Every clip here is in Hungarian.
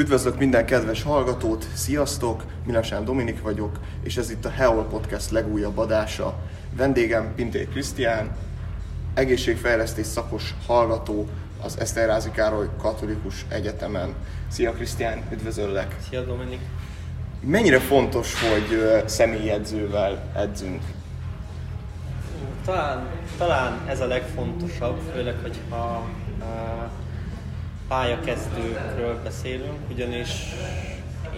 Üdvözlök minden kedves hallgatót, sziasztok! Milasán Dominik vagyok, és ez itt a Heol Podcast legújabb adása. Vendégem Pintér Krisztián, egészségfejlesztés szakos hallgató az Eszterházi Károly Katolikus Egyetemen. Szia Krisztián, üdvözöllek! Szia Dominik! Mennyire fontos, hogy személyedzővel edzünk? Talán, talán ez a legfontosabb, főleg, hogyha uh, pályakezdőkről beszélünk, ugyanis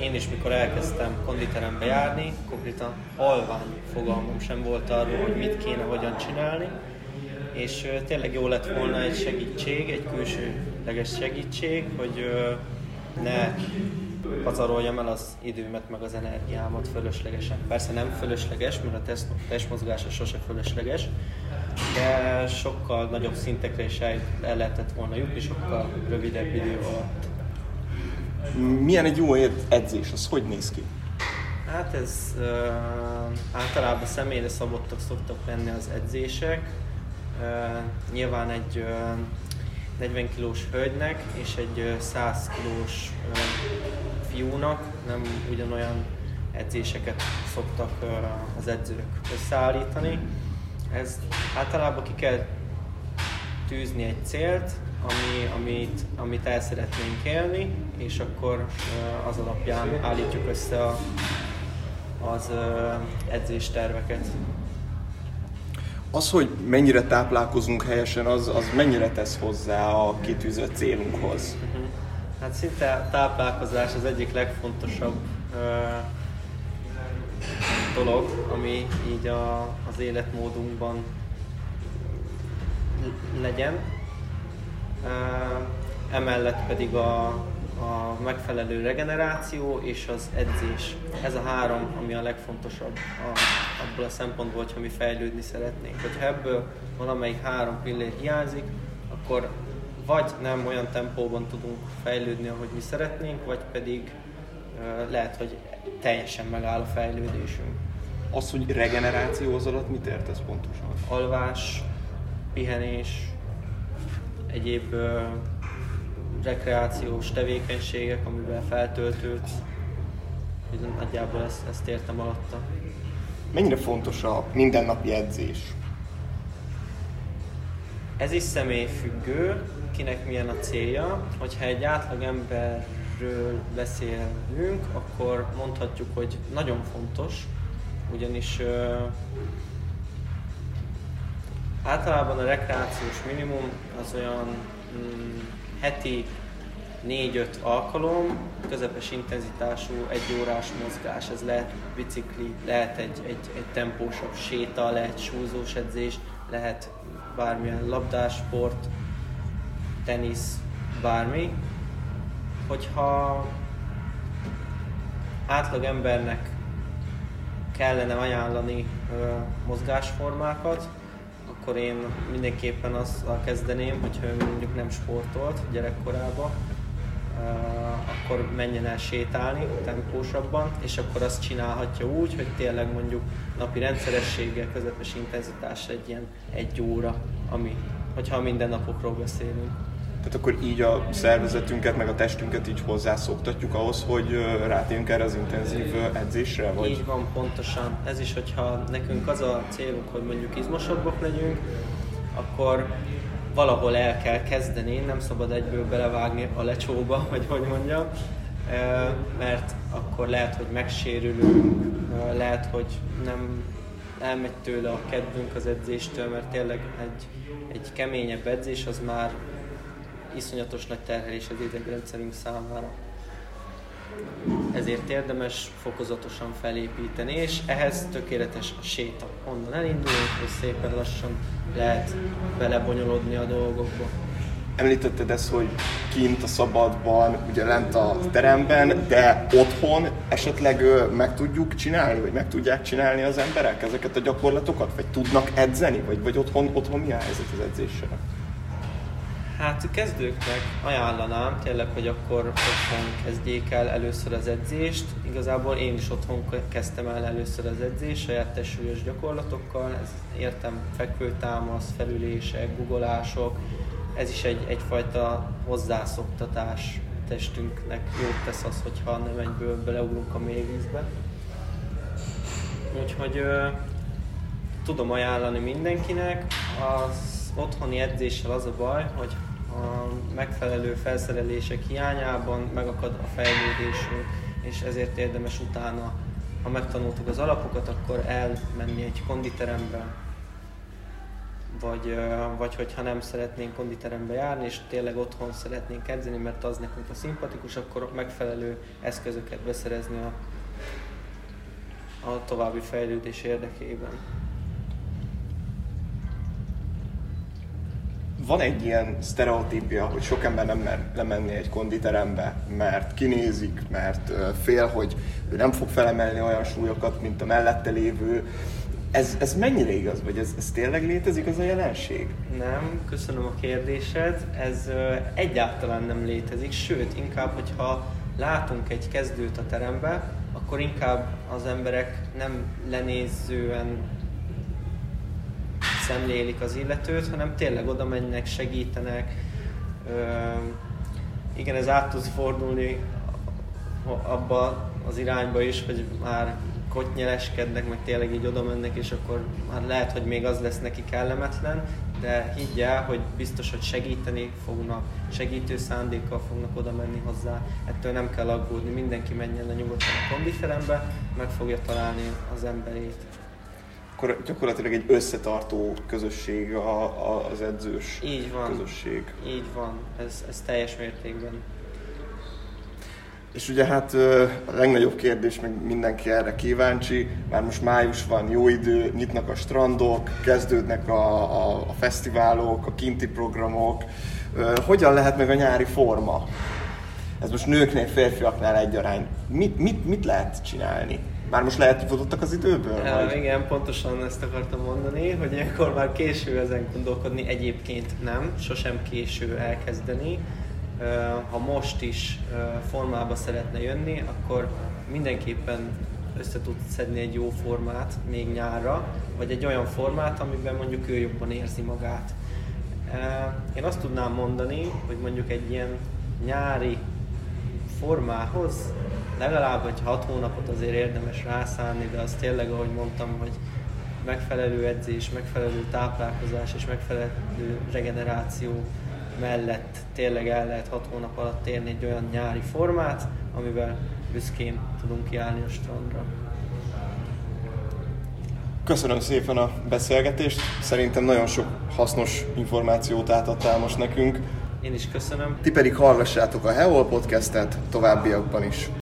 én is, mikor elkezdtem konditerembe járni, konkrétan halvány fogalmam sem volt arról, hogy mit kéne, hogyan csinálni, és tényleg jó lett volna egy segítség, egy külsőleges segítség, hogy ne pazaroljam el az időmet, meg az energiámat fölöslegesen. Persze nem fölösleges, mert a test, testmozgás az sose fölösleges, de sokkal nagyobb szintekre is el, el lehetett volna jutni, sokkal rövidebb idő alatt. Milyen egy jó edzés, az hogy néz ki? Hát ez uh, általában személyre szabottak szoktak lenni az edzések. Uh, nyilván egy uh, 40 kilós hölgynek és egy 100 kilós fiúnak nem ugyanolyan edzéseket szoktak az edzők összeállítani. Ez általában ki kell tűzni egy célt, ami, amit, amit el szeretnénk élni, és akkor az alapján állítjuk össze a, az edzésterveket. Az, hogy mennyire táplálkozunk helyesen, az, az mennyire tesz hozzá a kitűzött célunkhoz? Hát szinte a táplálkozás az egyik legfontosabb dolog, ami így a, az életmódunkban legyen. Emellett pedig a, a megfelelő regeneráció és az edzés. Ez a három, ami a legfontosabb a, abból a szempontból, hogyha mi fejlődni szeretnénk. Hogyha ebből valamelyik három pillér hiányzik, akkor vagy nem olyan tempóban tudunk fejlődni, ahogy mi szeretnénk, vagy pedig lehet, hogy teljesen megáll a fejlődésünk. Az, hogy regeneráció az alatt mit értesz pontosan? Alvás, pihenés, egyéb uh, rekreációs tevékenységek, amivel feltöltődsz. Nagyjából ezt, ezt értem alatta. Mennyire fontos a mindennapi edzés? Ez is személyfüggő, kinek milyen a célja. Hogyha egy átlag emberről beszélünk, akkor mondhatjuk, hogy nagyon fontos, ugyanis uh, általában a rekreációs minimum az olyan mm, heti 4-5 alkalom, közepes intenzitású, egy órás mozgás, ez lehet bicikli, lehet egy, egy, egy tempósabb séta, lehet súlyzós edzés, lehet bármilyen labdásport, tenisz, bármi. Hogyha átlag embernek kellene ajánlani ö, mozgásformákat, akkor én mindenképpen azzal kezdeném, hogyha ő mondjuk nem sportolt gyerekkorában, akkor menjen el sétálni tempósabban, és akkor azt csinálhatja úgy, hogy tényleg mondjuk napi rendszerességgel, közepes intenzitás egy ilyen egy óra, ami, hogyha minden napokról beszélünk. Tehát akkor így a szervezetünket, meg a testünket így hozzászoktatjuk ahhoz, hogy rátérjünk erre az intenzív edzésre? Vagy? Így van, pontosan. Ez is, hogyha nekünk az a célunk, hogy mondjuk izmosabbak legyünk, akkor valahol el kell kezdeni, nem szabad egyből belevágni a lecsóba, vagy hogy mondjam, mert akkor lehet, hogy megsérülünk, lehet, hogy nem elmegy tőle a kedvünk az edzéstől, mert tényleg egy, egy keményebb edzés az már iszonyatos nagy terhelés az idegrendszerünk számára. Ezért érdemes fokozatosan felépíteni, és ehhez tökéletes a séta. Onnan elindulunk, és szépen lassan lehet belebonyolodni a dolgokba. Említetted ezt, hogy kint a szabadban, ugye lent a teremben, de otthon esetleg meg tudjuk csinálni, vagy meg tudják csinálni az emberek ezeket a gyakorlatokat, vagy tudnak edzeni, vagy, vagy otthon, otthon mi a helyzet az edzéssel? Hát kezdőknek ajánlanám tényleg, hogy akkor otthon kezdjék el először az edzést. Igazából én is otthon kezdtem el először az edzést, saját testsúlyos gyakorlatokkal. Ez értem fekvőtámasz, felülések, guggolások. Ez is egy, egyfajta hozzászoktatás testünknek jót tesz az, hogyha nem egyből beleugrunk a mélyvízbe. Úgyhogy ö, tudom ajánlani mindenkinek. Az otthoni edzéssel az a baj, hogy a megfelelő felszerelések hiányában megakad a fejlődésünk, és ezért érdemes utána, ha megtanultuk az alapokat, akkor elmenni egy konditerembe, vagy, vagy hogyha nem szeretnénk konditerembe járni, és tényleg otthon szeretnénk edzeni, mert az nekünk a szimpatikus, akkor megfelelő eszközöket beszerezni a, a további fejlődés érdekében. Van egy ilyen sztereotípia, hogy sok ember nem mer lemenni egy konditerembe, mert kinézik, mert fél, hogy ő nem fog felemelni olyan súlyokat, mint a mellette lévő. Ez, ez mennyire igaz, vagy ez, ez tényleg létezik az a jelenség? Nem, köszönöm a kérdésed. Ez ö, egyáltalán nem létezik, sőt, inkább, hogyha látunk egy kezdőt a terembe, akkor inkább az emberek nem lenézően szemlélik az illetőt, hanem tényleg oda mennek, segítenek. Ö, igen, ez át tud fordulni abba az irányba is, hogy már kotnyeleskednek, meg tényleg így oda mennek, és akkor már lehet, hogy még az lesz neki kellemetlen, de higgyel, hogy biztos, hogy segíteni fognak, segítő szándékkal fognak oda menni hozzá. Ettől nem kell aggódni, mindenki menjen le nyugodtan a konditerembe, meg fogja találni az emberét akkor gyakorlatilag egy összetartó közösség a, a, az edzős Így van. közösség. Így van, ez, ez teljes mértékben. És ugye hát a legnagyobb kérdés, meg mindenki erre kíváncsi, már most május van, jó idő, nyitnak a strandok, kezdődnek a, a, a fesztiválok, a kinti programok. Hogyan lehet meg a nyári forma? Ez most nőknél, férfiaknál egyarány. Mit, mit, mit lehet csinálni? Már most lehet, futottak az időből? Ja, vagy? Igen, pontosan ezt akartam mondani, hogy ilyenkor már késő ezen gondolkodni, egyébként nem, sosem késő elkezdeni. Ha most is formába szeretne jönni, akkor mindenképpen össze tud szedni egy jó formát még nyárra, vagy egy olyan formát, amiben mondjuk ő jobban érzi magát. Én azt tudnám mondani, hogy mondjuk egy ilyen nyári formához legalább egy hat hónapot azért érdemes rászállni, de az tényleg, ahogy mondtam, hogy megfelelő edzés, megfelelő táplálkozás és megfelelő regeneráció mellett tényleg el lehet hat hónap alatt érni egy olyan nyári formát, amivel büszkén tudunk kiállni a strandra. Köszönöm szépen a beszélgetést, szerintem nagyon sok hasznos információt átadtál most nekünk. Én is köszönöm. Ti pedig hallgassátok a Heol podcastet továbbiakban is.